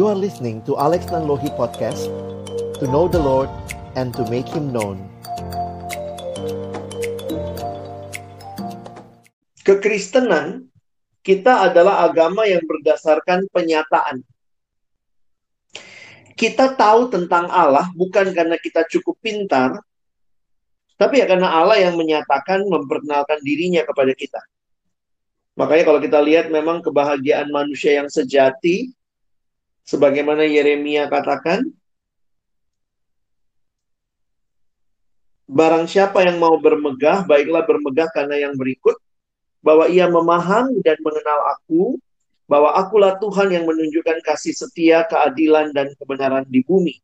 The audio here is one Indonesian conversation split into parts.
You are listening to Alex Nanlohi Podcast To know the Lord and to make Him known Kekristenan kita adalah agama yang berdasarkan penyataan. Kita tahu tentang Allah bukan karena kita cukup pintar, tapi ya karena Allah yang menyatakan memperkenalkan dirinya kepada kita. Makanya kalau kita lihat memang kebahagiaan manusia yang sejati, sebagaimana Yeremia katakan, barang siapa yang mau bermegah, baiklah bermegah karena yang berikut, bahwa ia memahami dan mengenal aku, bahwa akulah Tuhan yang menunjukkan kasih setia, keadilan, dan kebenaran di bumi.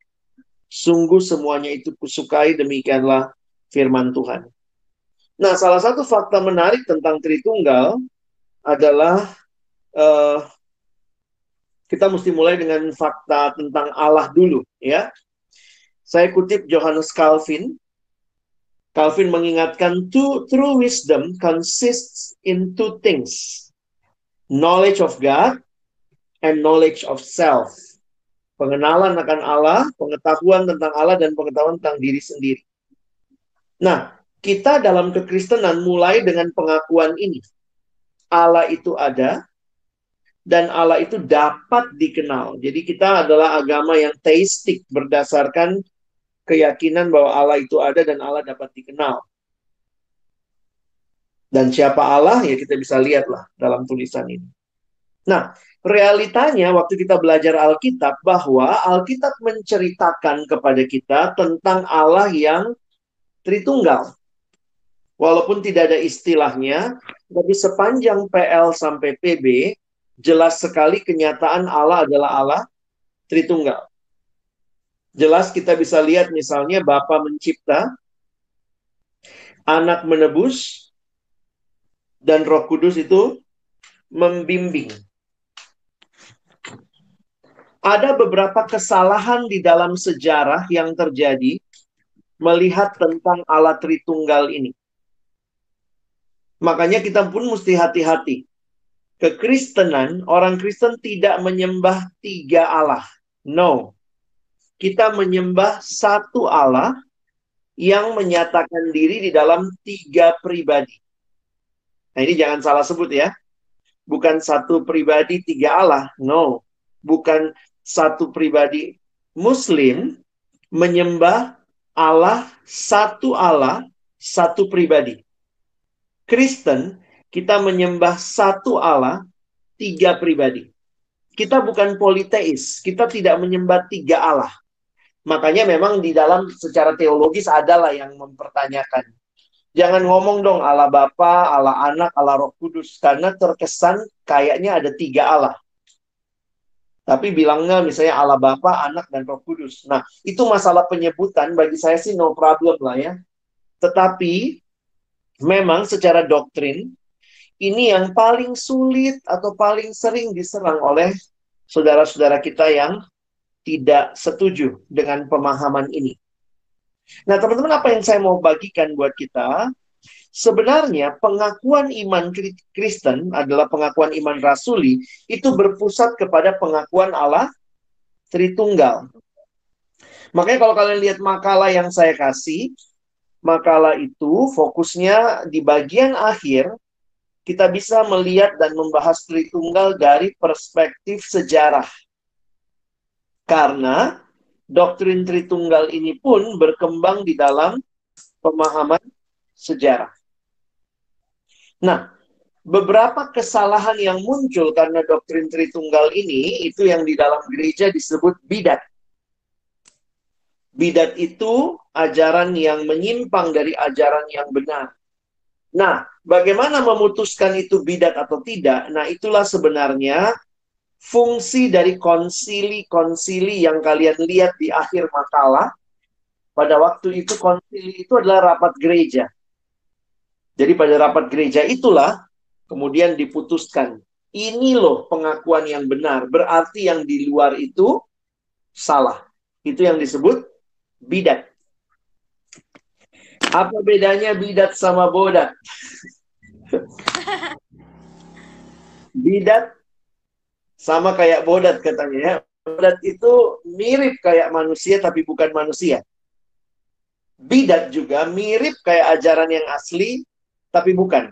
Sungguh semuanya itu kusukai, demikianlah firman Tuhan. Nah, salah satu fakta menarik tentang Tritunggal adalah uh, kita mesti mulai dengan fakta tentang Allah dulu, ya. Saya kutip Johannes Calvin. Calvin mengingatkan, true wisdom consists in two things knowledge of God and knowledge of self. Pengenalan akan Allah, pengetahuan tentang Allah dan pengetahuan tentang diri sendiri. Nah, kita dalam kekristenan mulai dengan pengakuan ini. Allah itu ada dan Allah itu dapat dikenal. Jadi kita adalah agama yang teistik berdasarkan keyakinan bahwa Allah itu ada dan Allah dapat dikenal. Dan siapa Allah ya kita bisa lihatlah dalam tulisan ini. Nah, realitanya waktu kita belajar Alkitab bahwa Alkitab menceritakan kepada kita tentang Allah yang Tritunggal. Walaupun tidak ada istilahnya, tapi sepanjang PL sampai PB jelas sekali kenyataan Allah adalah Allah Tritunggal. Jelas kita bisa lihat misalnya Bapa mencipta, anak menebus, dan Roh Kudus itu membimbing. Ada beberapa kesalahan di dalam sejarah yang terjadi melihat tentang Allah Tritunggal ini. Makanya kita pun mesti hati-hati. Kekristenan, orang Kristen tidak menyembah tiga Allah. No. Kita menyembah satu Allah yang menyatakan diri di dalam tiga pribadi. Nah ini jangan salah sebut ya. Bukan satu pribadi tiga Allah. No. Bukan satu pribadi Muslim menyembah Allah satu Allah satu pribadi. Kristen kita menyembah satu Allah tiga pribadi. Kita bukan politeis, kita tidak menyembah tiga Allah. Makanya memang di dalam secara teologis adalah yang mempertanyakan Jangan ngomong dong Allah Bapa, Allah Anak, Allah Roh Kudus. Karena terkesan kayaknya ada tiga Allah. Tapi bilangnya misalnya Allah Bapa, Anak, dan Roh Kudus. Nah, itu masalah penyebutan bagi saya sih no problem lah ya. Tetapi memang secara doktrin ini yang paling sulit atau paling sering diserang oleh saudara-saudara kita yang tidak setuju dengan pemahaman ini. Nah, teman-teman, apa yang saya mau bagikan buat kita? Sebenarnya pengakuan iman Kristen adalah pengakuan iman rasuli itu berpusat kepada pengakuan Allah Tritunggal. Makanya kalau kalian lihat makalah yang saya kasih, makalah itu fokusnya di bagian akhir kita bisa melihat dan membahas Tritunggal dari perspektif sejarah. Karena doktrin Tritunggal ini pun berkembang di dalam pemahaman sejarah. Nah, beberapa kesalahan yang muncul karena doktrin Tritunggal ini itu yang di dalam gereja disebut bidat. Bidat itu ajaran yang menyimpang dari ajaran yang benar. Nah, bagaimana memutuskan itu bidat atau tidak? Nah, itulah sebenarnya fungsi dari konsili-konsili yang kalian lihat di akhir makalah, pada waktu itu konsili itu adalah rapat gereja. Jadi pada rapat gereja itulah kemudian diputuskan, ini loh pengakuan yang benar, berarti yang di luar itu salah. Itu yang disebut bidat. Apa bedanya bidat sama bodat? bidat sama kayak bodat katanya ya. Bidat itu mirip kayak manusia tapi bukan manusia. Bidat juga mirip kayak ajaran yang asli tapi bukan.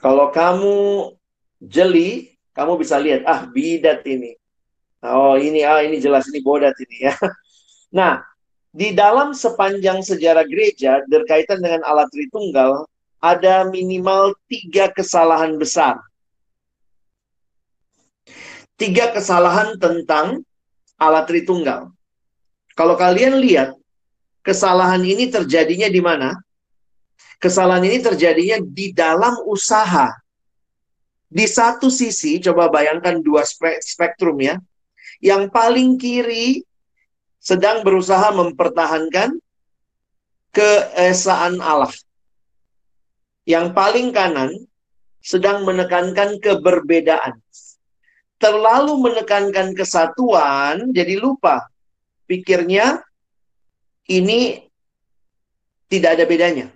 Kalau kamu jeli, kamu bisa lihat, ah bidat ini. Oh ini, ah ini jelas ini bodat ini ya. Nah, di dalam sepanjang sejarah gereja berkaitan dengan alat Tritunggal, ada minimal tiga kesalahan besar. Tiga kesalahan tentang alat Tritunggal. Kalau kalian lihat, kesalahan ini terjadinya di mana? Kesalahan ini terjadinya di dalam usaha. Di satu sisi, coba bayangkan dua spektrum ya. Yang paling kiri sedang berusaha mempertahankan keesaan Allah. Yang paling kanan sedang menekankan keberbedaan. Terlalu menekankan kesatuan, jadi lupa. Pikirnya ini tidak ada bedanya.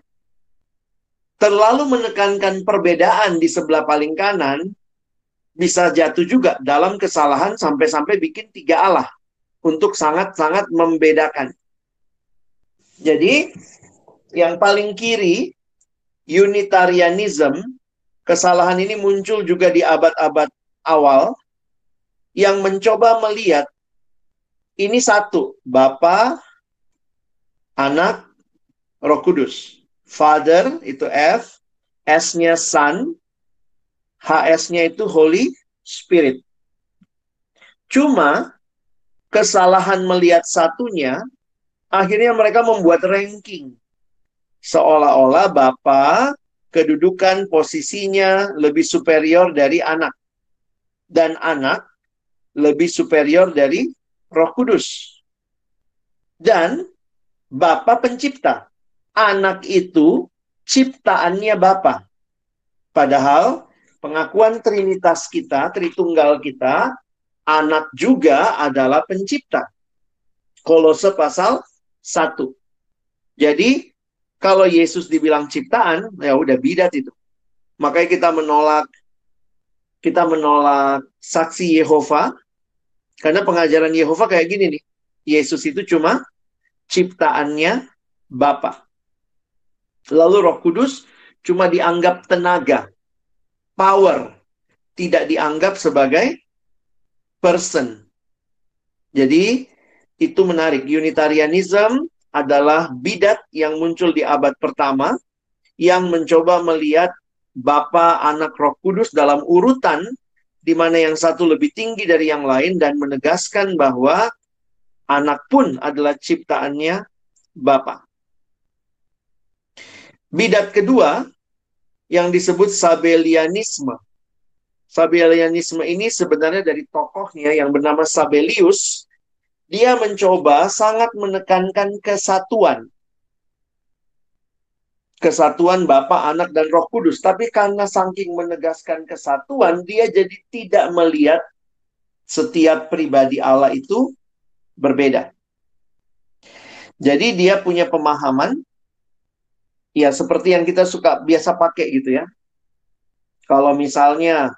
Terlalu menekankan perbedaan di sebelah paling kanan, bisa jatuh juga dalam kesalahan sampai-sampai bikin tiga Allah untuk sangat-sangat membedakan. Jadi, yang paling kiri, Unitarianism, kesalahan ini muncul juga di abad-abad awal, yang mencoba melihat ini satu, Bapa, Anak, Roh Kudus. Father itu F, S-nya Son, HS-nya itu Holy Spirit. Cuma kesalahan melihat satunya, akhirnya mereka membuat ranking. Seolah-olah Bapak kedudukan posisinya lebih superior dari anak. Dan anak lebih superior dari roh kudus. Dan Bapak pencipta. Anak itu ciptaannya Bapak. Padahal pengakuan Trinitas kita, Tritunggal kita, anak juga adalah pencipta. Kolose pasal 1. Jadi, kalau Yesus dibilang ciptaan, ya udah bidat itu. Makanya kita menolak kita menolak saksi Yehova karena pengajaran Yehova kayak gini nih. Yesus itu cuma ciptaannya Bapa. Lalu Roh Kudus cuma dianggap tenaga, power, tidak dianggap sebagai person. Jadi itu menarik. Unitarianism adalah bidat yang muncul di abad pertama yang mencoba melihat Bapa, Anak, Roh Kudus dalam urutan di mana yang satu lebih tinggi dari yang lain dan menegaskan bahwa anak pun adalah ciptaannya Bapa. Bidat kedua yang disebut Sabelianisme Sabellianisme ini sebenarnya dari tokohnya yang bernama Sabellius. Dia mencoba sangat menekankan kesatuan. Kesatuan Bapa, Anak, dan Roh Kudus. Tapi karena saking menegaskan kesatuan, dia jadi tidak melihat setiap pribadi Allah itu berbeda. Jadi dia punya pemahaman ya seperti yang kita suka biasa pakai gitu ya. Kalau misalnya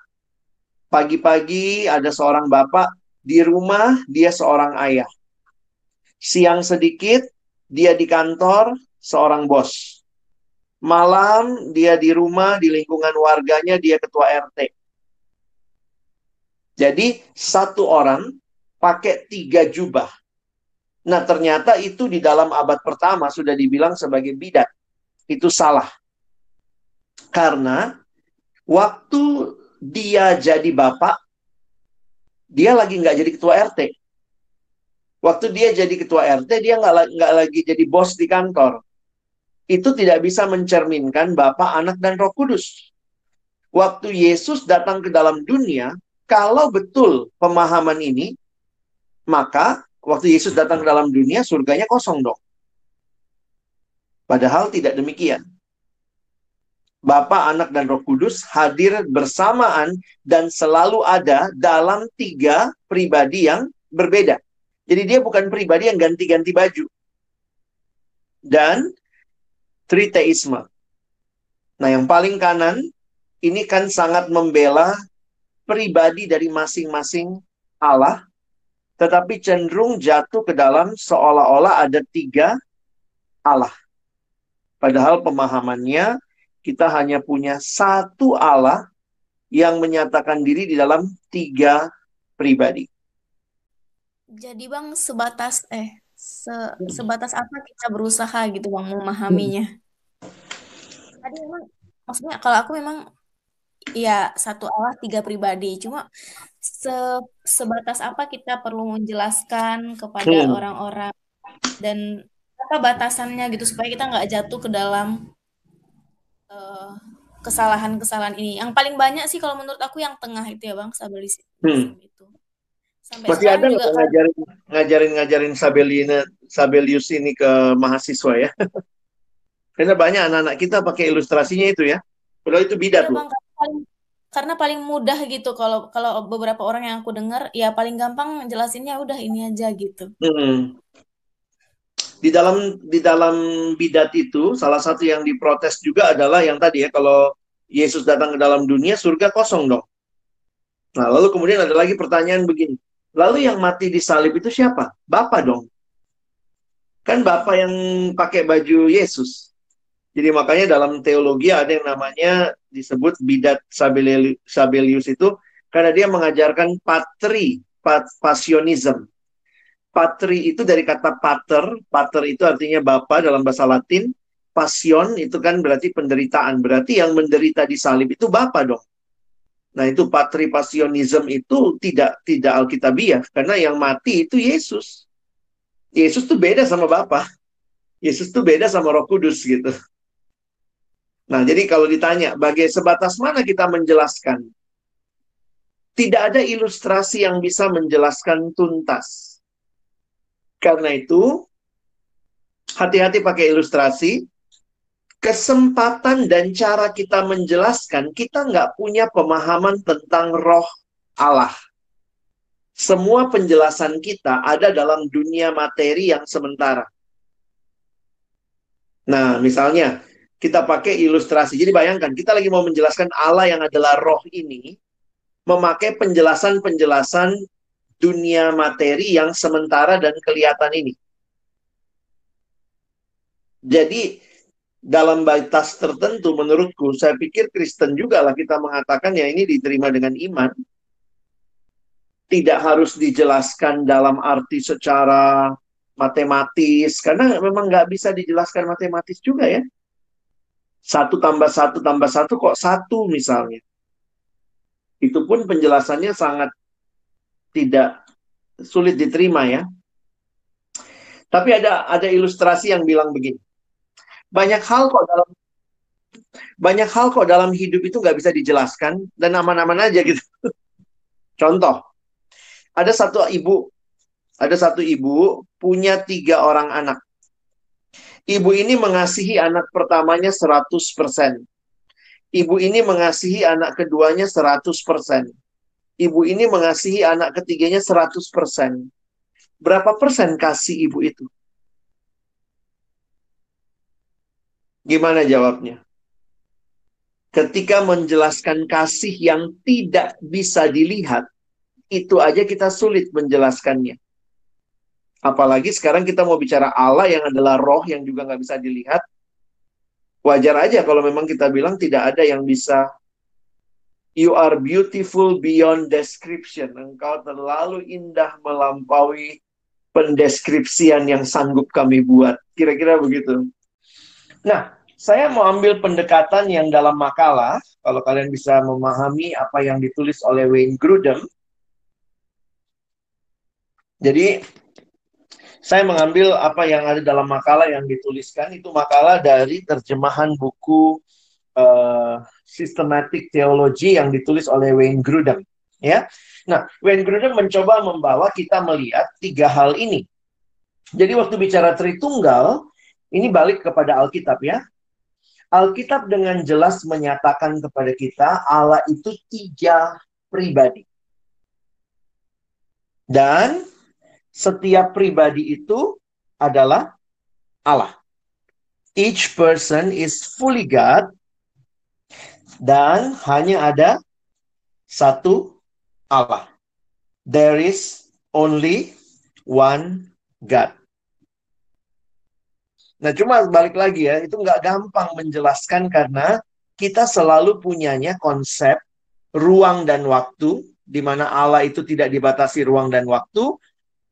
Pagi-pagi ada seorang bapak, di rumah dia seorang ayah. Siang sedikit dia di kantor seorang bos. Malam dia di rumah di lingkungan warganya dia ketua RT. Jadi satu orang pakai tiga jubah. Nah ternyata itu di dalam abad pertama sudah dibilang sebagai bidat. Itu salah. Karena waktu dia jadi bapak, dia lagi nggak jadi ketua RT. Waktu dia jadi ketua RT, dia nggak lagi jadi bos di kantor. Itu tidak bisa mencerminkan Bapak, Anak, dan Roh Kudus. Waktu Yesus datang ke dalam dunia, kalau betul pemahaman ini, maka waktu Yesus datang ke dalam dunia, surganya kosong dong. Padahal tidak demikian. Bapa, Anak, dan Roh Kudus hadir bersamaan dan selalu ada dalam tiga pribadi yang berbeda. Jadi dia bukan pribadi yang ganti-ganti baju. Dan triteisme. Nah, yang paling kanan ini kan sangat membela pribadi dari masing-masing Allah tetapi cenderung jatuh ke dalam seolah-olah ada tiga Allah. Padahal pemahamannya kita hanya punya satu Allah yang menyatakan diri di dalam tiga pribadi. Jadi Bang sebatas eh se sebatas apa kita berusaha gitu Bang memahaminya. Tadi memang maksudnya kalau aku memang ya satu Allah tiga pribadi. Cuma se sebatas apa kita perlu menjelaskan kepada Hmm. orang-orang dan apa batasannya gitu supaya kita nggak jatuh ke dalam eh, kesalahan-kesalahan ini. Yang paling banyak sih kalau menurut aku yang tengah itu ya Bang, Sabelism Hmm. itu. Sampai Masih ada juga kan ngajarin ngajarin ngajarin Sabelina Sabelius ini ke mahasiswa ya? Karena banyak anak-anak kita pakai ilustrasinya itu ya. Padahal itu bidat. Bang, paling, karena paling mudah gitu kalau kalau beberapa orang yang aku dengar ya paling gampang jelasinnya udah ini aja gitu. Hmm. Di dalam di dalam bidat itu salah satu yang diprotes juga adalah yang tadi ya kalau Yesus datang ke dalam dunia surga kosong dong. Nah, lalu kemudian ada lagi pertanyaan begini. Lalu yang mati di salib itu siapa? Bapa dong. Kan Bapa yang pakai baju Yesus. Jadi makanya dalam teologi ada yang namanya disebut bidat Sabeli- Sabelius itu karena dia mengajarkan patri, pat, passionism. Patri itu dari kata pater, pater itu artinya bapa dalam bahasa Latin. Passion itu kan berarti penderitaan, berarti yang menderita di salib itu bapa dong. Nah, itu patri passionism itu tidak tidak alkitabiah karena yang mati itu Yesus. Yesus tuh beda sama Bapa. Yesus tuh beda sama Roh Kudus gitu. Nah, jadi kalau ditanya, bagai sebatas mana kita menjelaskan? Tidak ada ilustrasi yang bisa menjelaskan tuntas. Karena itu, hati-hati pakai ilustrasi. Kesempatan dan cara kita menjelaskan, kita nggak punya pemahaman tentang roh Allah. Semua penjelasan kita ada dalam dunia materi yang sementara. Nah, misalnya, kita pakai ilustrasi. Jadi bayangkan, kita lagi mau menjelaskan Allah yang adalah roh ini, memakai penjelasan-penjelasan dunia materi yang sementara dan kelihatan ini. Jadi, dalam batas tertentu menurutku, saya pikir Kristen juga lah kita mengatakan ya ini diterima dengan iman. Tidak harus dijelaskan dalam arti secara matematis, karena memang nggak bisa dijelaskan matematis juga ya. Satu tambah satu tambah satu kok satu misalnya. Itu pun penjelasannya sangat tidak sulit diterima ya. Tapi ada ada ilustrasi yang bilang begini. Banyak hal kok dalam banyak hal kok dalam hidup itu nggak bisa dijelaskan dan aman-aman aja gitu. Contoh, ada satu ibu, ada satu ibu punya tiga orang anak. Ibu ini mengasihi anak pertamanya 100%. Ibu ini mengasihi anak keduanya 100%. Ibu ini mengasihi anak ketiganya 100%. Berapa persen kasih ibu itu? Gimana jawabnya? Ketika menjelaskan kasih yang tidak bisa dilihat, itu aja kita sulit menjelaskannya. Apalagi sekarang kita mau bicara Allah yang adalah roh yang juga nggak bisa dilihat. Wajar aja kalau memang kita bilang tidak ada yang bisa You are beautiful beyond description. Engkau terlalu indah melampaui pendeskripsian yang sanggup kami buat. Kira-kira begitu. Nah, saya mau ambil pendekatan yang dalam makalah. Kalau kalian bisa memahami apa yang ditulis oleh Wayne Grudem. Jadi, saya mengambil apa yang ada dalam makalah yang dituliskan. Itu makalah dari terjemahan buku uh, Systematic Theology yang ditulis oleh Wayne Grudem. Ya, nah Wayne Grudem mencoba membawa kita melihat tiga hal ini. Jadi waktu bicara Tritunggal, ini balik kepada Alkitab ya. Alkitab dengan jelas menyatakan kepada kita Allah itu tiga pribadi. Dan setiap pribadi itu adalah Allah. Each person is fully God dan hanya ada satu Allah. There is only one God. Nah, cuma balik lagi ya, itu nggak gampang menjelaskan karena kita selalu punyanya konsep ruang dan waktu, di mana Allah itu tidak dibatasi ruang dan waktu,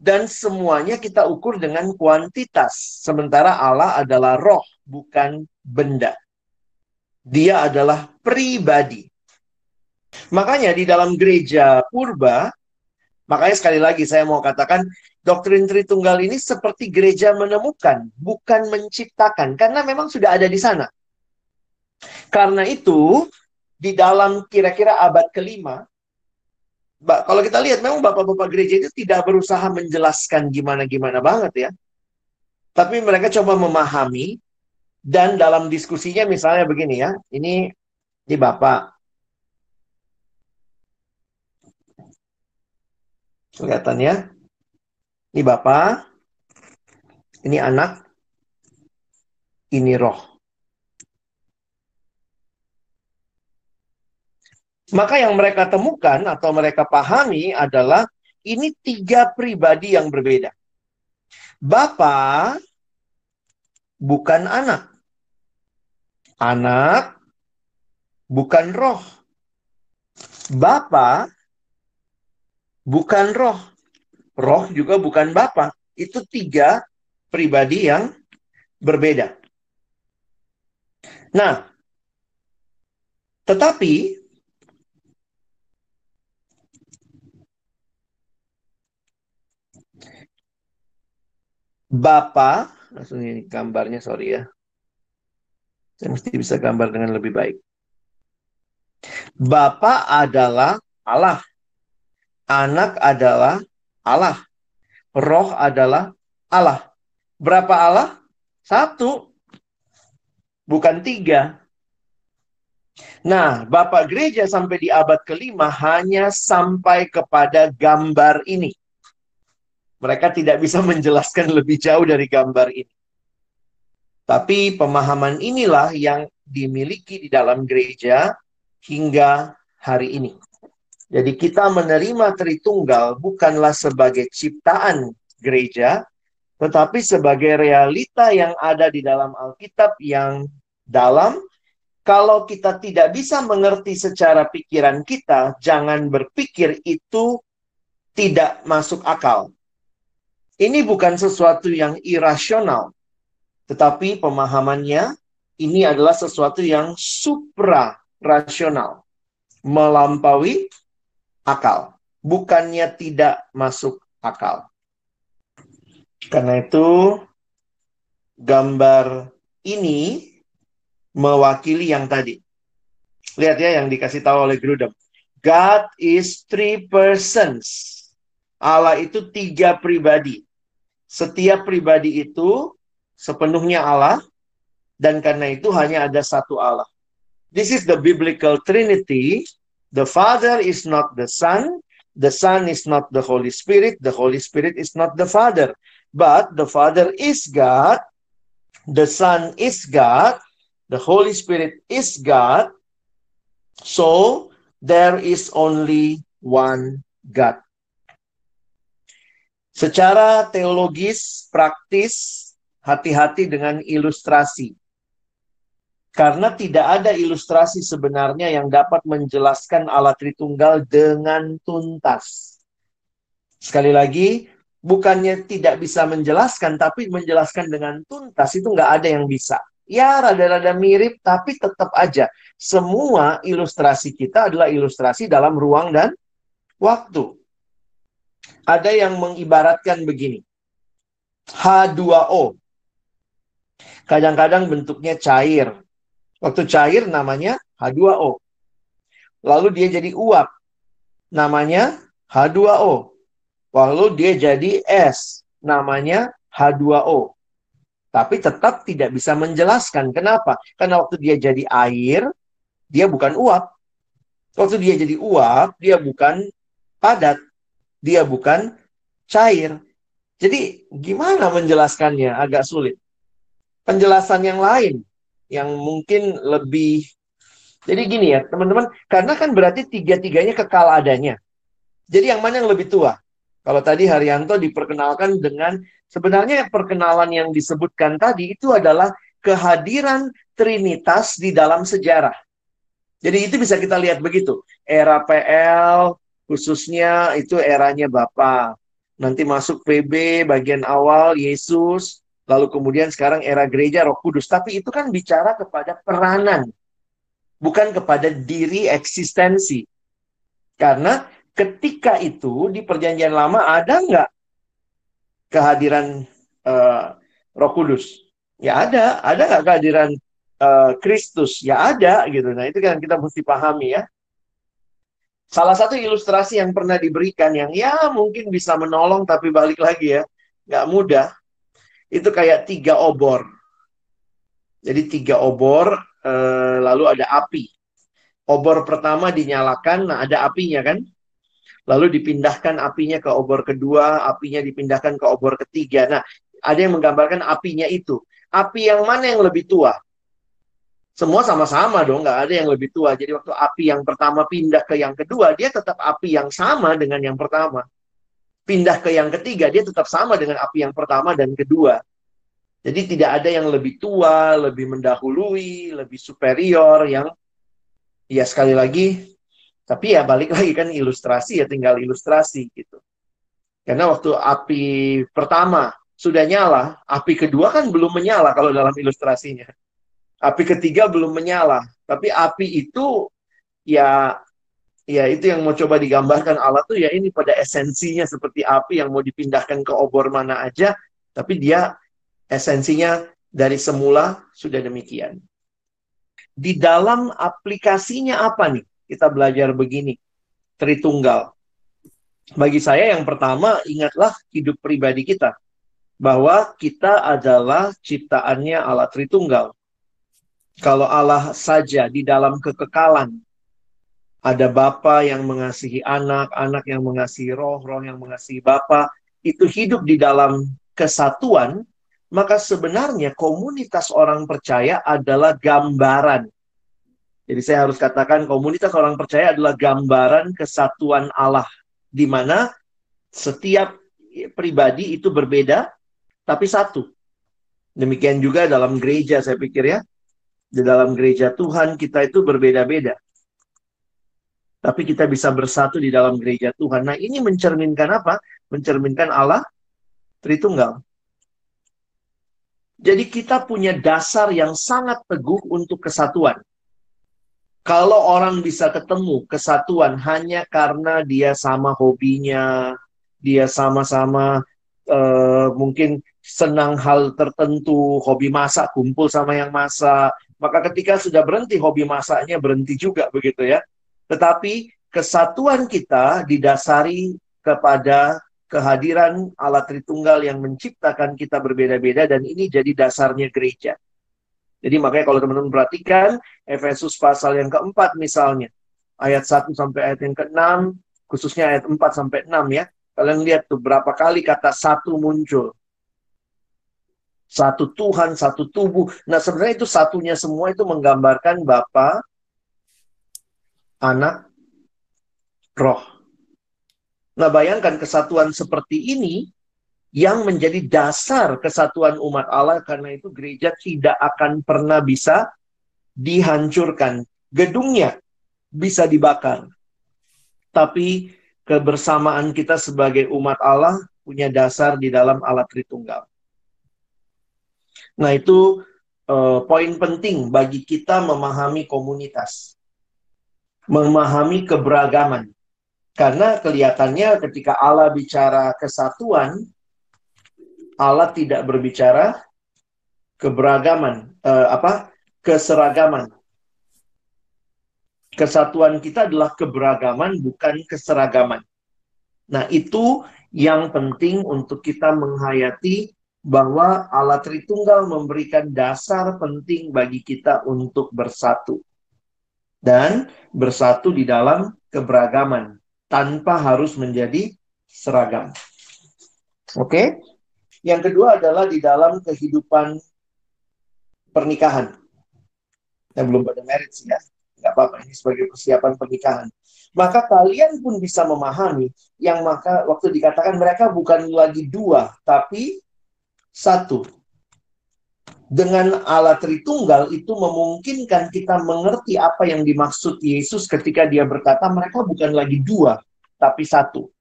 dan semuanya kita ukur dengan kuantitas. Sementara Allah adalah roh, bukan benda. Dia adalah pribadi. Makanya di dalam gereja purba, makanya sekali lagi saya mau katakan, doktrin Tritunggal ini seperti gereja menemukan, bukan menciptakan, karena memang sudah ada di sana. Karena itu, di dalam kira-kira abad kelima, kalau kita lihat memang bapak-bapak gereja itu tidak berusaha menjelaskan gimana-gimana banget ya. Tapi mereka coba memahami dan dalam diskusinya misalnya begini ya, ini di bapak. Kelihatan ya. Ini bapak, ini anak, ini roh. Maka yang mereka temukan atau mereka pahami adalah ini tiga pribadi yang berbeda. Bapak bukan anak. Anak bukan roh. Bapa bukan roh. Roh juga bukan Bapa. Itu tiga pribadi yang berbeda. Nah, tetapi Bapa langsung ini gambarnya sorry ya. Saya mesti bisa gambar dengan lebih baik. Bapa adalah Allah. Anak adalah Allah. Roh adalah Allah. Berapa Allah? Satu. Bukan tiga. Nah, Bapak Gereja sampai di abad kelima hanya sampai kepada gambar ini. Mereka tidak bisa menjelaskan lebih jauh dari gambar ini. Tapi pemahaman inilah yang dimiliki di dalam gereja hingga hari ini. Jadi kita menerima Tritunggal bukanlah sebagai ciptaan gereja, tetapi sebagai realita yang ada di dalam Alkitab yang dalam. Kalau kita tidak bisa mengerti secara pikiran kita, jangan berpikir itu tidak masuk akal. Ini bukan sesuatu yang irasional, tetapi pemahamannya ini adalah sesuatu yang supra-rasional, melampaui akal, bukannya tidak masuk akal. Karena itu, gambar ini mewakili yang tadi. Lihat ya yang dikasih tahu oleh Grudem. God is three persons. Allah itu tiga pribadi. Setiap pribadi itu sepenuhnya Allah dan karena itu hanya ada satu Allah. This is the biblical trinity. The Father is not the Son, the Son is not the Holy Spirit, the Holy Spirit is not the Father. But the Father is God, the Son is God, the Holy Spirit is God. So there is only one God. Secara teologis, praktis, hati-hati dengan ilustrasi. Karena tidak ada ilustrasi sebenarnya yang dapat menjelaskan Allah Tritunggal dengan tuntas. Sekali lagi, bukannya tidak bisa menjelaskan, tapi menjelaskan dengan tuntas itu nggak ada yang bisa. Ya, rada-rada mirip, tapi tetap aja. Semua ilustrasi kita adalah ilustrasi dalam ruang dan waktu ada yang mengibaratkan begini. H2O. Kadang-kadang bentuknya cair. Waktu cair namanya H2O. Lalu dia jadi uap. Namanya H2O. Lalu dia jadi es. Namanya H2O. Tapi tetap tidak bisa menjelaskan. Kenapa? Karena waktu dia jadi air, dia bukan uap. Waktu dia jadi uap, dia bukan padat dia bukan cair. Jadi gimana menjelaskannya? Agak sulit. Penjelasan yang lain yang mungkin lebih jadi gini ya, teman-teman, karena kan berarti tiga-tiganya kekal adanya. Jadi yang mana yang lebih tua? Kalau tadi Haryanto diperkenalkan dengan sebenarnya perkenalan yang disebutkan tadi itu adalah kehadiran Trinitas di dalam sejarah. Jadi itu bisa kita lihat begitu. Era PL khususnya itu eranya Bapak. Nanti masuk PB bagian awal Yesus, lalu kemudian sekarang era gereja Roh Kudus. Tapi itu kan bicara kepada peranan, bukan kepada diri eksistensi. Karena ketika itu di perjanjian lama ada nggak kehadiran uh, Roh Kudus? Ya ada, ada nggak kehadiran uh, Kristus? Ya ada gitu. Nah itu kan kita mesti pahami ya. Salah satu ilustrasi yang pernah diberikan yang ya mungkin bisa menolong tapi balik lagi ya nggak mudah. Itu kayak tiga obor. Jadi tiga obor uh, lalu ada api. Obor pertama dinyalakan, nah ada apinya kan? lalu dipindahkan apinya ke obor kedua, apinya dipindahkan ke obor ketiga. Nah, ada yang menggambarkan apinya itu. Api yang mana yang lebih tua? Semua sama-sama dong, nggak ada yang lebih tua. Jadi waktu api yang pertama pindah ke yang kedua, dia tetap api yang sama dengan yang pertama. Pindah ke yang ketiga, dia tetap sama dengan api yang pertama dan kedua. Jadi tidak ada yang lebih tua, lebih mendahului, lebih superior yang ya sekali lagi tapi ya balik lagi kan ilustrasi ya tinggal ilustrasi gitu. Karena waktu api pertama sudah nyala, api kedua kan belum menyala kalau dalam ilustrasinya. Api ketiga belum menyala, tapi api itu ya ya itu yang mau coba digambarkan Allah tuh ya ini pada esensinya seperti api yang mau dipindahkan ke obor mana aja, tapi dia esensinya dari semula sudah demikian. Di dalam aplikasinya apa nih? kita belajar begini. Tritunggal. Bagi saya yang pertama, ingatlah hidup pribadi kita. Bahwa kita adalah ciptaannya Allah Tritunggal. Kalau Allah saja di dalam kekekalan, ada Bapa yang mengasihi anak, anak yang mengasihi roh, roh yang mengasihi Bapa, itu hidup di dalam kesatuan, maka sebenarnya komunitas orang percaya adalah gambaran jadi saya harus katakan komunitas orang percaya adalah gambaran kesatuan Allah di mana setiap pribadi itu berbeda tapi satu. Demikian juga dalam gereja saya pikir ya. Di dalam gereja Tuhan kita itu berbeda-beda. Tapi kita bisa bersatu di dalam gereja Tuhan. Nah, ini mencerminkan apa? Mencerminkan Allah Tritunggal. Jadi kita punya dasar yang sangat teguh untuk kesatuan. Kalau orang bisa ketemu kesatuan hanya karena dia sama hobinya, dia sama-sama uh, mungkin senang hal tertentu, hobi masak, kumpul sama yang masak, maka ketika sudah berhenti hobi masaknya berhenti juga begitu ya. Tetapi kesatuan kita didasari kepada kehadiran Allah Tritunggal yang menciptakan kita berbeda-beda dan ini jadi dasarnya gereja. Jadi makanya kalau teman-teman perhatikan Efesus pasal yang keempat misalnya ayat 1 sampai ayat yang ke-6 khususnya ayat 4 sampai 6 ya. Kalian lihat tuh berapa kali kata satu muncul. Satu Tuhan, satu tubuh. Nah sebenarnya itu satunya semua itu menggambarkan Bapa, Anak, Roh. Nah bayangkan kesatuan seperti ini yang menjadi dasar kesatuan umat Allah karena itu gereja tidak akan pernah bisa dihancurkan. Gedungnya bisa dibakar. Tapi kebersamaan kita sebagai umat Allah punya dasar di dalam alat Tritunggal. Nah, itu uh, poin penting bagi kita memahami komunitas. Memahami keberagaman. Karena kelihatannya ketika Allah bicara kesatuan, Allah tidak berbicara keberagaman, uh, apa keseragaman. Kesatuan kita adalah keberagaman, bukan keseragaman. Nah, itu yang penting untuk kita menghayati bahwa Allah Tritunggal memberikan dasar penting bagi kita untuk bersatu. Dan bersatu di dalam keberagaman tanpa harus menjadi seragam. Oke? Yang kedua adalah di dalam kehidupan pernikahan. Yang belum pada sih ya. Nggak apa-apa, ini sebagai persiapan pernikahan. maka kalian pun bisa memahami yang maka waktu dikatakan mereka bukan lagi dua, tapi satu. Dengan Allah Tritunggal itu memungkinkan kita mengerti apa yang dimaksud Yesus ketika dia berkata mereka bukan lagi dua, tapi satu.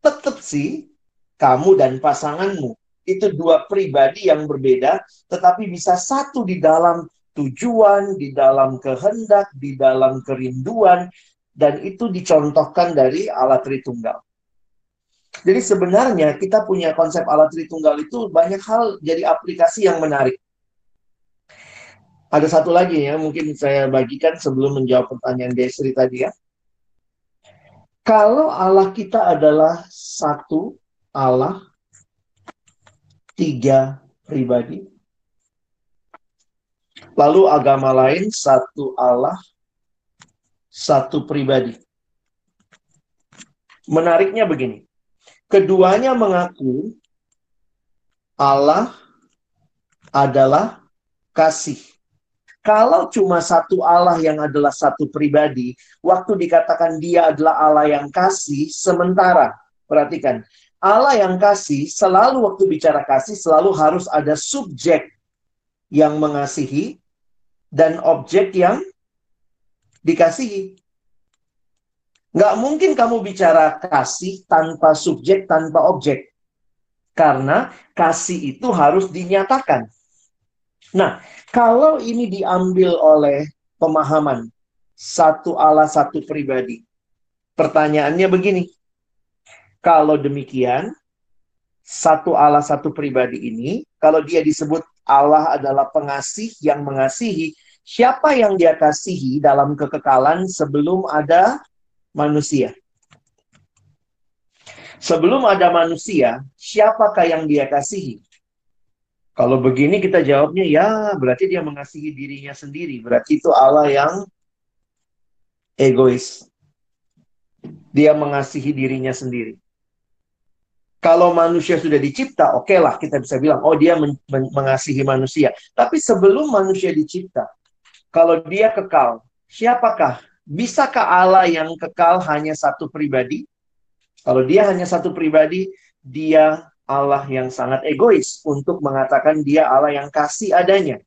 Tetap sih kamu dan pasanganmu itu dua pribadi yang berbeda, tetapi bisa satu di dalam tujuan, di dalam kehendak, di dalam kerinduan, dan itu dicontohkan dari Allah Tritunggal. Jadi sebenarnya kita punya konsep Allah Tritunggal itu banyak hal jadi aplikasi yang menarik. Ada satu lagi ya, mungkin saya bagikan sebelum menjawab pertanyaan Desri tadi ya. Kalau Allah kita adalah satu Allah, tiga pribadi. Lalu agama lain satu Allah, satu pribadi. Menariknya begini. Keduanya mengaku Allah adalah kasih. Kalau cuma satu Allah yang adalah satu pribadi, waktu dikatakan dia adalah Allah yang kasih, sementara, perhatikan, Allah yang kasih selalu waktu bicara kasih selalu harus ada subjek yang mengasihi dan objek yang dikasihi. Nggak mungkin kamu bicara kasih tanpa subjek, tanpa objek. Karena kasih itu harus dinyatakan. Nah, kalau ini diambil oleh pemahaman satu Allah satu pribadi, pertanyaannya begini. Kalau demikian, satu Allah satu pribadi ini, kalau dia disebut Allah adalah pengasih yang mengasihi, siapa yang dia kasihi dalam kekekalan sebelum ada manusia? Sebelum ada manusia, siapakah yang dia kasihi? Kalau begini kita jawabnya ya berarti dia mengasihi dirinya sendiri. Berarti itu Allah yang egois. Dia mengasihi dirinya sendiri. Kalau manusia sudah dicipta, oke okay lah kita bisa bilang, oh dia men men mengasihi manusia. Tapi sebelum manusia dicipta, kalau dia kekal, siapakah? Bisakah Allah yang kekal hanya satu pribadi? Kalau dia hanya satu pribadi, dia Allah yang sangat egois untuk mengatakan dia Allah yang kasih adanya.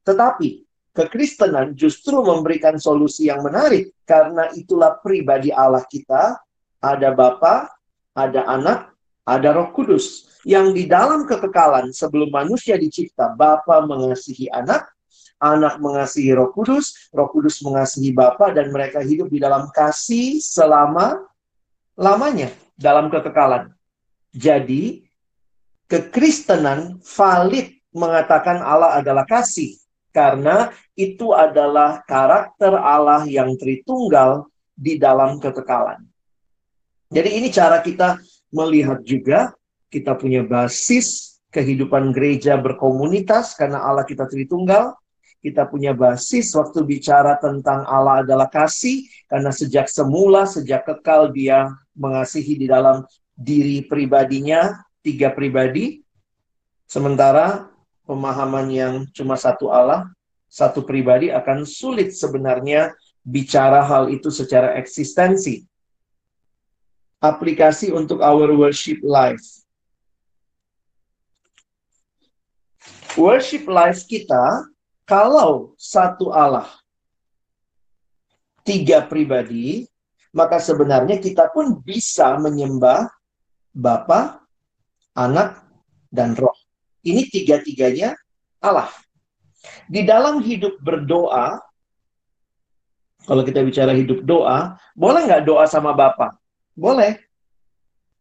Tetapi kekristenan justru memberikan solusi yang menarik karena itulah pribadi Allah kita, ada Bapa, ada Anak, ada Roh Kudus yang di dalam kekekalan sebelum manusia dicipta, Bapa mengasihi Anak, Anak mengasihi Roh Kudus, Roh Kudus mengasihi Bapa dan mereka hidup di dalam kasih selama lamanya dalam kekekalan. Jadi, kekristenan valid mengatakan Allah adalah kasih karena itu adalah karakter Allah yang tritunggal di dalam kekekalan. Jadi ini cara kita melihat juga kita punya basis kehidupan gereja berkomunitas karena Allah kita tritunggal. Kita punya basis waktu bicara tentang Allah adalah kasih karena sejak semula, sejak kekal dia mengasihi di dalam diri pribadinya tiga pribadi, sementara pemahaman yang cuma satu Allah, satu pribadi akan sulit sebenarnya bicara hal itu secara eksistensi. Aplikasi untuk our worship life. Worship life kita, kalau satu Allah, tiga pribadi, maka sebenarnya kita pun bisa menyembah Bapa, anak, dan roh. Ini tiga-tiganya Allah. Di dalam hidup berdoa, kalau kita bicara hidup doa, boleh nggak doa sama Bapak? Boleh.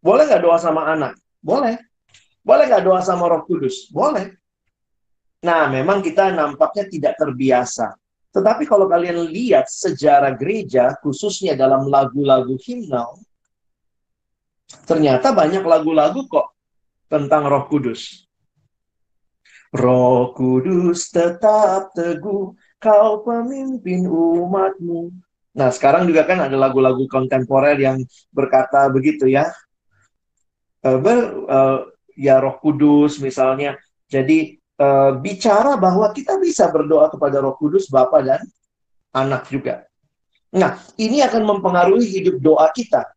Boleh nggak doa sama anak? Boleh. Boleh nggak doa sama roh kudus? Boleh. Nah, memang kita nampaknya tidak terbiasa. Tetapi kalau kalian lihat sejarah gereja, khususnya dalam lagu-lagu himnal, ternyata banyak lagu-lagu kok tentang Roh Kudus. Roh Kudus tetap teguh, kau pemimpin umatmu. Nah, sekarang juga kan ada lagu-lagu kontemporer yang berkata begitu ya. Uh, ber, uh, ya Roh Kudus misalnya. Jadi uh, bicara bahwa kita bisa berdoa kepada Roh Kudus, Bapa dan Anak juga. Nah, ini akan mempengaruhi hidup doa kita.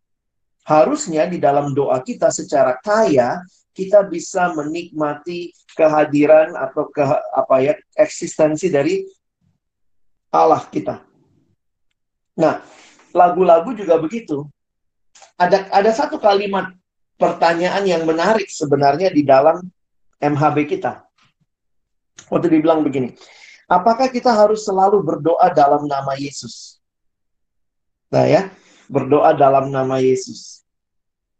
Harusnya di dalam doa kita secara kaya kita bisa menikmati kehadiran atau ke apa ya eksistensi dari Allah kita. Nah, lagu-lagu juga begitu. Ada ada satu kalimat pertanyaan yang menarik sebenarnya di dalam MHB kita. Waktu dibilang begini, apakah kita harus selalu berdoa dalam nama Yesus? Nah ya, berdoa dalam nama Yesus.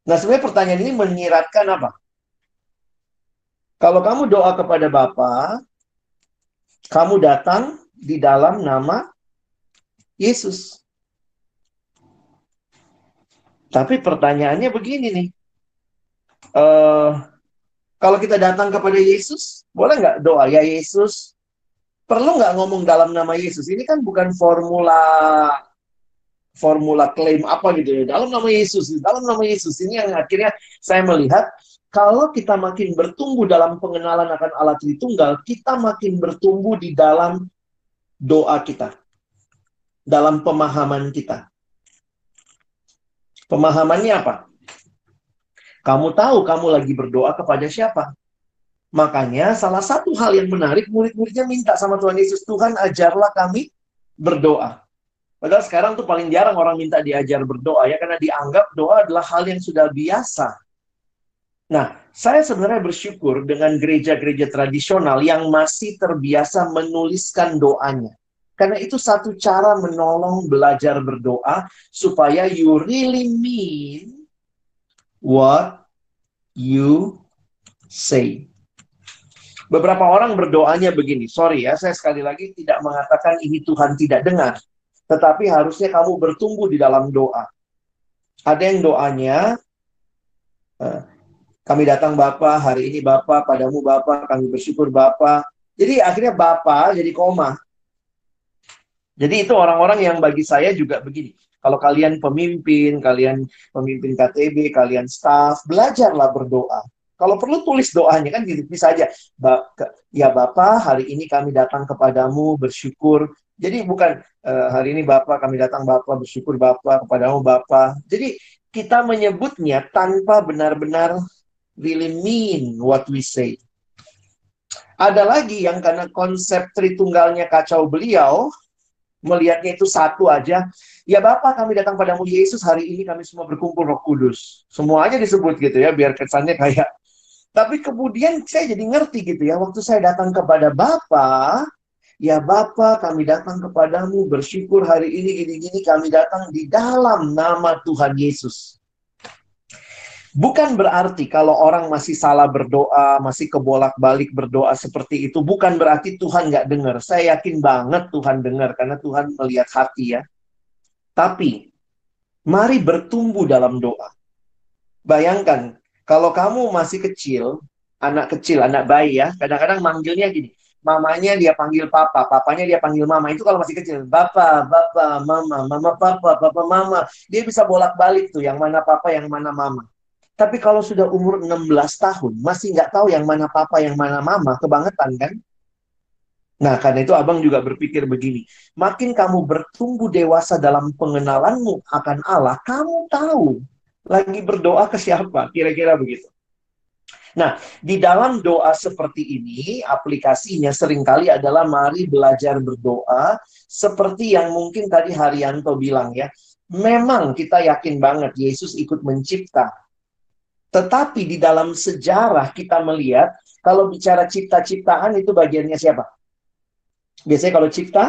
Nah sebenarnya pertanyaan ini menyiratkan apa? Kalau kamu doa kepada Bapa, kamu datang di dalam nama Yesus. Tapi pertanyaannya begini nih. Uh, kalau kita datang kepada Yesus, boleh nggak doa ya Yesus? Perlu nggak ngomong dalam nama Yesus? Ini kan bukan formula formula klaim apa gitu ya. Dalam nama Yesus, dalam nama Yesus. Ini yang akhirnya saya melihat kalau kita makin bertumbuh dalam pengenalan akan Allah Tritunggal, kita makin bertumbuh di dalam doa kita. Dalam pemahaman kita. Pemahamannya apa? Kamu tahu kamu lagi berdoa kepada siapa. Makanya salah satu hal yang menarik, murid-muridnya minta sama Tuhan Yesus, Tuhan ajarlah kami berdoa. Padahal sekarang tuh paling jarang orang minta diajar berdoa ya, karena dianggap doa adalah hal yang sudah biasa. Nah, saya sebenarnya bersyukur dengan gereja-gereja tradisional yang masih terbiasa menuliskan doanya. Karena itu satu cara menolong belajar berdoa supaya you really mean what you say. Beberapa orang berdoanya begini, sorry ya, saya sekali lagi tidak mengatakan ini Tuhan tidak dengar, tetapi harusnya kamu bertumbuh di dalam doa. Ada yang doanya, eh, kami datang Bapak, hari ini Bapak, padamu Bapak, kami bersyukur Bapak. Jadi akhirnya Bapak jadi koma. Jadi itu orang-orang yang bagi saya juga begini. Kalau kalian pemimpin, kalian pemimpin KTB, kalian staff, belajarlah berdoa. Kalau perlu tulis doanya kan gitu bisa aja. Ba ya Bapak, hari ini kami datang kepadamu bersyukur. Jadi bukan uh, hari ini Bapak kami datang Bapak bersyukur Bapak kepadamu Bapak. Jadi kita menyebutnya tanpa benar-benar really mean what we say. Ada lagi yang karena konsep Tritunggalnya kacau beliau, melihatnya itu satu aja. Ya Bapak, kami datang padamu Yesus hari ini kami semua berkumpul Roh Kudus. Semuanya disebut gitu ya, biar kesannya kayak. Tapi kemudian saya jadi ngerti gitu ya, waktu saya datang kepada Bapak, ya Bapak, kami datang kepadamu bersyukur hari ini gini-gini kami datang di dalam nama Tuhan Yesus. Bukan berarti kalau orang masih salah berdoa, masih kebolak-balik berdoa seperti itu, bukan berarti Tuhan nggak dengar. Saya yakin banget Tuhan dengar karena Tuhan melihat hati ya. Tapi, mari bertumbuh dalam doa. Bayangkan, kalau kamu masih kecil, anak kecil, anak bayi ya, kadang-kadang manggilnya gini, mamanya dia panggil papa, papanya dia panggil mama. Itu kalau masih kecil, bapak, bapak, mama, mama, papa, papa, mama. Dia bisa bolak-balik tuh, yang mana papa, yang mana mama. Tapi kalau sudah umur 16 tahun, masih nggak tahu yang mana papa, yang mana mama, kebangetan kan? Nah, karena itu abang juga berpikir begini. Makin kamu bertumbuh dewasa dalam pengenalanmu akan Allah, kamu tahu lagi berdoa ke siapa, kira-kira begitu. Nah, di dalam doa seperti ini, aplikasinya sering kali adalah mari belajar berdoa seperti yang mungkin tadi Haryanto bilang ya. Memang kita yakin banget Yesus ikut mencipta tetapi di dalam sejarah kita melihat kalau bicara cipta-ciptaan itu bagiannya siapa? Biasanya kalau cipta,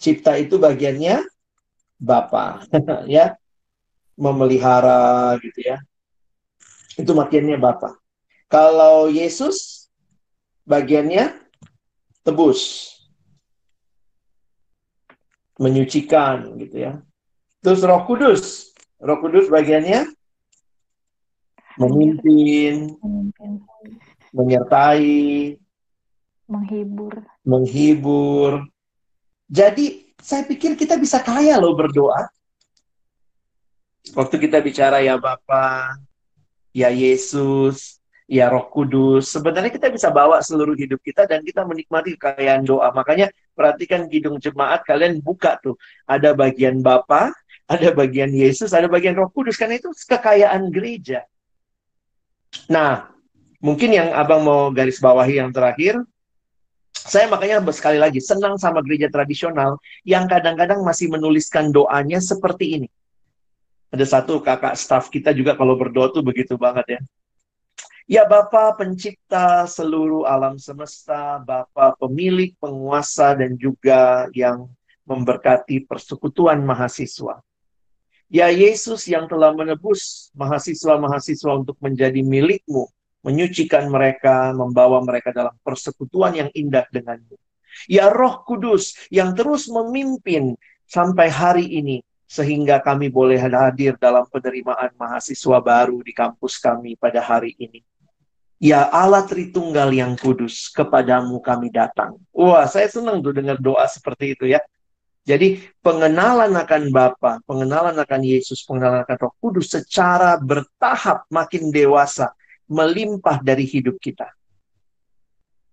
cipta itu bagiannya Bapa, ya, memelihara gitu ya. Itu bagiannya Bapa. Kalau Yesus bagiannya tebus, menyucikan gitu ya. Terus Roh Kudus, Roh Kudus bagiannya memimpin, memimpin, menyertai, menghibur, menghibur. Jadi saya pikir kita bisa kaya loh berdoa. Waktu kita bicara ya Bapa, ya Yesus, ya Roh Kudus. Sebenarnya kita bisa bawa seluruh hidup kita dan kita menikmati kekayaan doa. Makanya perhatikan kidung jemaat kalian buka tuh. Ada bagian Bapa, ada bagian Yesus, ada bagian Roh Kudus. Karena itu kekayaan gereja. Nah, mungkin yang abang mau garis bawahi yang terakhir, saya makanya sekali lagi senang sama gereja tradisional yang kadang-kadang masih menuliskan doanya seperti ini. Ada satu kakak staff kita juga kalau berdoa tuh begitu banget ya. Ya Bapa pencipta seluruh alam semesta, Bapa pemilik, penguasa, dan juga yang memberkati persekutuan mahasiswa. Ya Yesus yang telah menebus mahasiswa-mahasiswa untuk menjadi milikmu, menyucikan mereka, membawa mereka dalam persekutuan yang indah denganmu. Ya Roh Kudus yang terus memimpin sampai hari ini sehingga kami boleh hadir dalam penerimaan mahasiswa baru di kampus kami pada hari ini. Ya Allah Tritunggal yang kudus, kepadamu kami datang. Wah, saya senang tuh dengar doa seperti itu ya. Jadi pengenalan akan Bapa, pengenalan akan Yesus, pengenalan akan Roh Kudus secara bertahap makin dewasa melimpah dari hidup kita.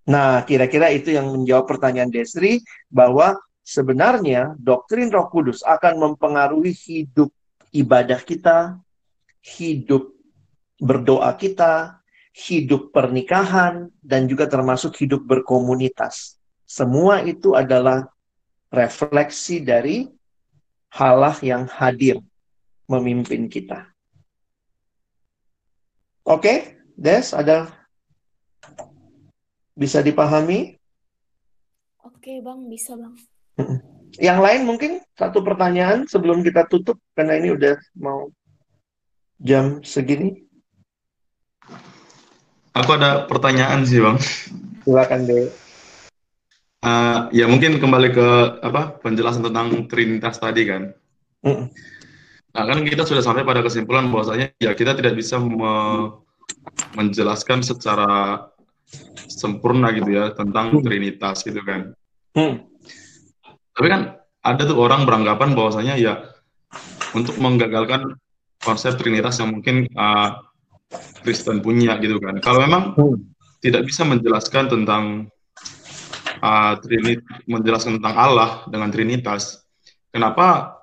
Nah, kira-kira itu yang menjawab pertanyaan Desri bahwa sebenarnya doktrin Roh Kudus akan mempengaruhi hidup ibadah kita, hidup berdoa kita, hidup pernikahan, dan juga termasuk hidup berkomunitas. Semua itu adalah refleksi dari halah yang hadir memimpin kita. Oke, Des, ada bisa dipahami? Oke, Bang, bisa, Bang. Yang lain mungkin satu pertanyaan sebelum kita tutup karena ini udah mau jam segini. Aku ada pertanyaan sih, Bang. Silakan deh. Uh, ya mungkin kembali ke apa penjelasan tentang Trinitas tadi kan. Mm. Nah kan kita sudah sampai pada kesimpulan bahwasanya ya kita tidak bisa me menjelaskan secara sempurna gitu ya tentang mm. Trinitas gitu kan. Mm. Tapi kan ada tuh orang beranggapan bahwasanya ya untuk menggagalkan konsep Trinitas yang mungkin uh, Kristen punya gitu kan. Kalau memang hmm. tidak bisa menjelaskan tentang uh, Trinit, menjelaskan tentang Allah dengan Trinitas, kenapa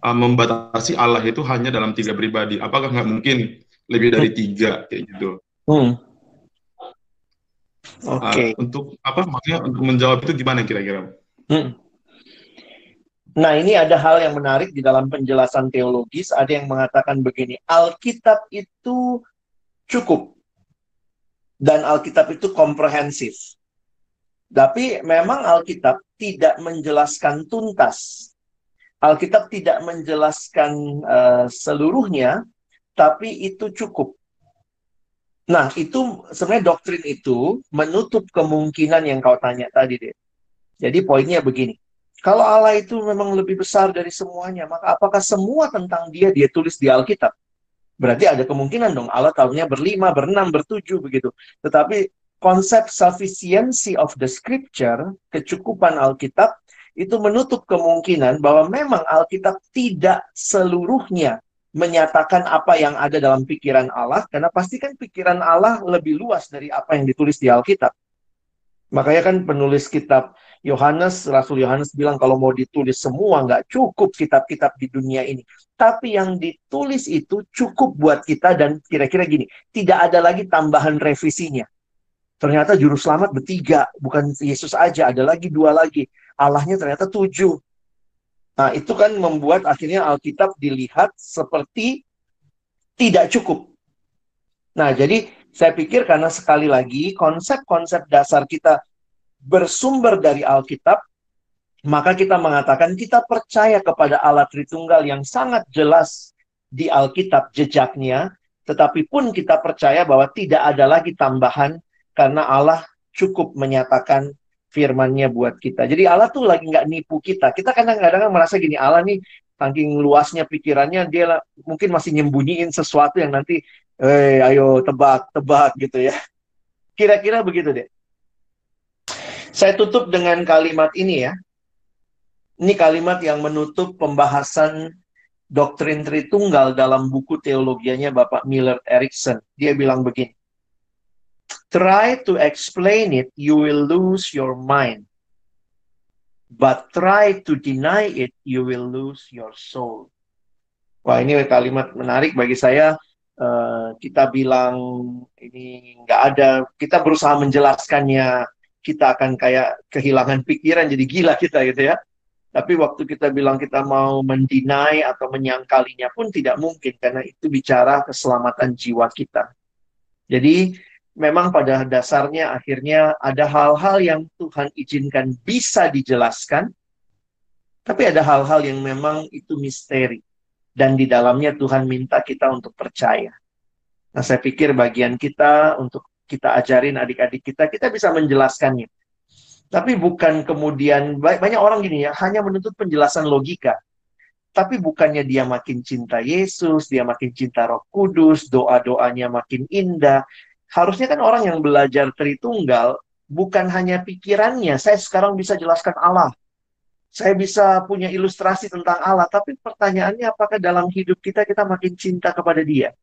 uh, membatasi Allah itu hanya dalam tiga pribadi? Apakah nggak mungkin lebih dari hmm. tiga kayak gitu? Hmm. Oke. Okay. Uh, untuk apa? Maksudnya untuk menjawab itu gimana kira-kira? Hmm. Nah, ini ada hal yang menarik di dalam penjelasan teologis. Ada yang mengatakan begini, Alkitab itu cukup. Dan Alkitab itu komprehensif. Tapi memang Alkitab tidak menjelaskan tuntas. Alkitab tidak menjelaskan uh, seluruhnya, tapi itu cukup. Nah, itu sebenarnya doktrin itu menutup kemungkinan yang kau tanya tadi, deh. Jadi poinnya begini kalau Allah itu memang lebih besar dari semuanya, maka apakah semua tentang dia dia tulis di Alkitab? Berarti ada kemungkinan dong Allah tahunya berlima, berenam, bertujuh begitu. Tetapi konsep sufficiency of the scripture, kecukupan Alkitab, itu menutup kemungkinan bahwa memang Alkitab tidak seluruhnya menyatakan apa yang ada dalam pikiran Allah, karena pasti kan pikiran Allah lebih luas dari apa yang ditulis di Alkitab. Makanya kan penulis kitab Yohanes, Rasul Yohanes bilang kalau mau ditulis semua nggak cukup kitab-kitab di dunia ini. Tapi yang ditulis itu cukup buat kita dan kira-kira gini, tidak ada lagi tambahan revisinya. Ternyata juru selamat bertiga, bukan Yesus aja, ada lagi dua lagi. Allahnya ternyata tujuh. Nah itu kan membuat akhirnya Alkitab dilihat seperti tidak cukup. Nah jadi saya pikir karena sekali lagi konsep-konsep dasar kita bersumber dari Alkitab, maka kita mengatakan kita percaya kepada Allah Tritunggal yang sangat jelas di Alkitab jejaknya, tetapi pun kita percaya bahwa tidak ada lagi tambahan karena Allah cukup menyatakan firmannya buat kita. Jadi Allah tuh lagi nggak nipu kita. Kita kadang-kadang merasa gini, Allah nih saking luasnya pikirannya, dia mungkin masih nyembunyiin sesuatu yang nanti, eh ayo tebak, tebak gitu ya. Kira-kira begitu deh. Saya tutup dengan kalimat ini ya. Ini kalimat yang menutup pembahasan doktrin Tritunggal dalam buku teologianya Bapak Miller Erickson. Dia bilang begini. Try to explain it, you will lose your mind. But try to deny it, you will lose your soul. Wah, ini kalimat menarik bagi saya. Uh, kita bilang ini nggak ada, kita berusaha menjelaskannya, kita akan kayak kehilangan pikiran, jadi gila kita gitu ya. Tapi waktu kita bilang kita mau mendinai atau menyangkalinya pun tidak mungkin karena itu bicara keselamatan jiwa kita. Jadi memang pada dasarnya akhirnya ada hal-hal yang Tuhan izinkan bisa dijelaskan, tapi ada hal-hal yang memang itu misteri. Dan di dalamnya Tuhan minta kita untuk percaya. Nah saya pikir bagian kita untuk kita ajarin adik-adik kita, kita bisa menjelaskannya tapi bukan kemudian banyak orang gini ya, hanya menuntut penjelasan logika. Tapi bukannya dia makin cinta Yesus, dia makin cinta Roh Kudus, doa-doanya makin indah. Harusnya kan orang yang belajar Tritunggal bukan hanya pikirannya, saya sekarang bisa jelaskan Allah. Saya bisa punya ilustrasi tentang Allah, tapi pertanyaannya apakah dalam hidup kita kita makin cinta kepada Dia?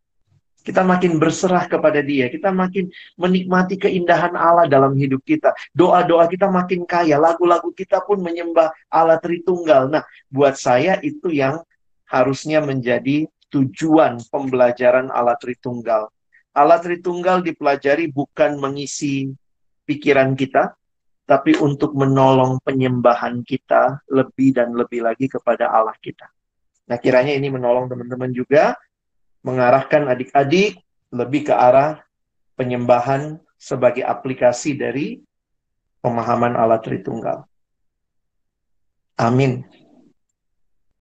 Kita makin berserah kepada dia. Kita makin menikmati keindahan Allah dalam hidup kita. Doa-doa kita makin kaya. Lagu-lagu kita pun menyembah Allah Tritunggal. Nah, buat saya itu yang harusnya menjadi tujuan pembelajaran Allah Tritunggal. Allah Tritunggal dipelajari bukan mengisi pikiran kita, tapi untuk menolong penyembahan kita lebih dan lebih lagi kepada Allah kita. Nah, kiranya ini menolong teman-teman juga mengarahkan adik-adik lebih ke arah penyembahan sebagai aplikasi dari pemahaman Allah Tritunggal. Amin.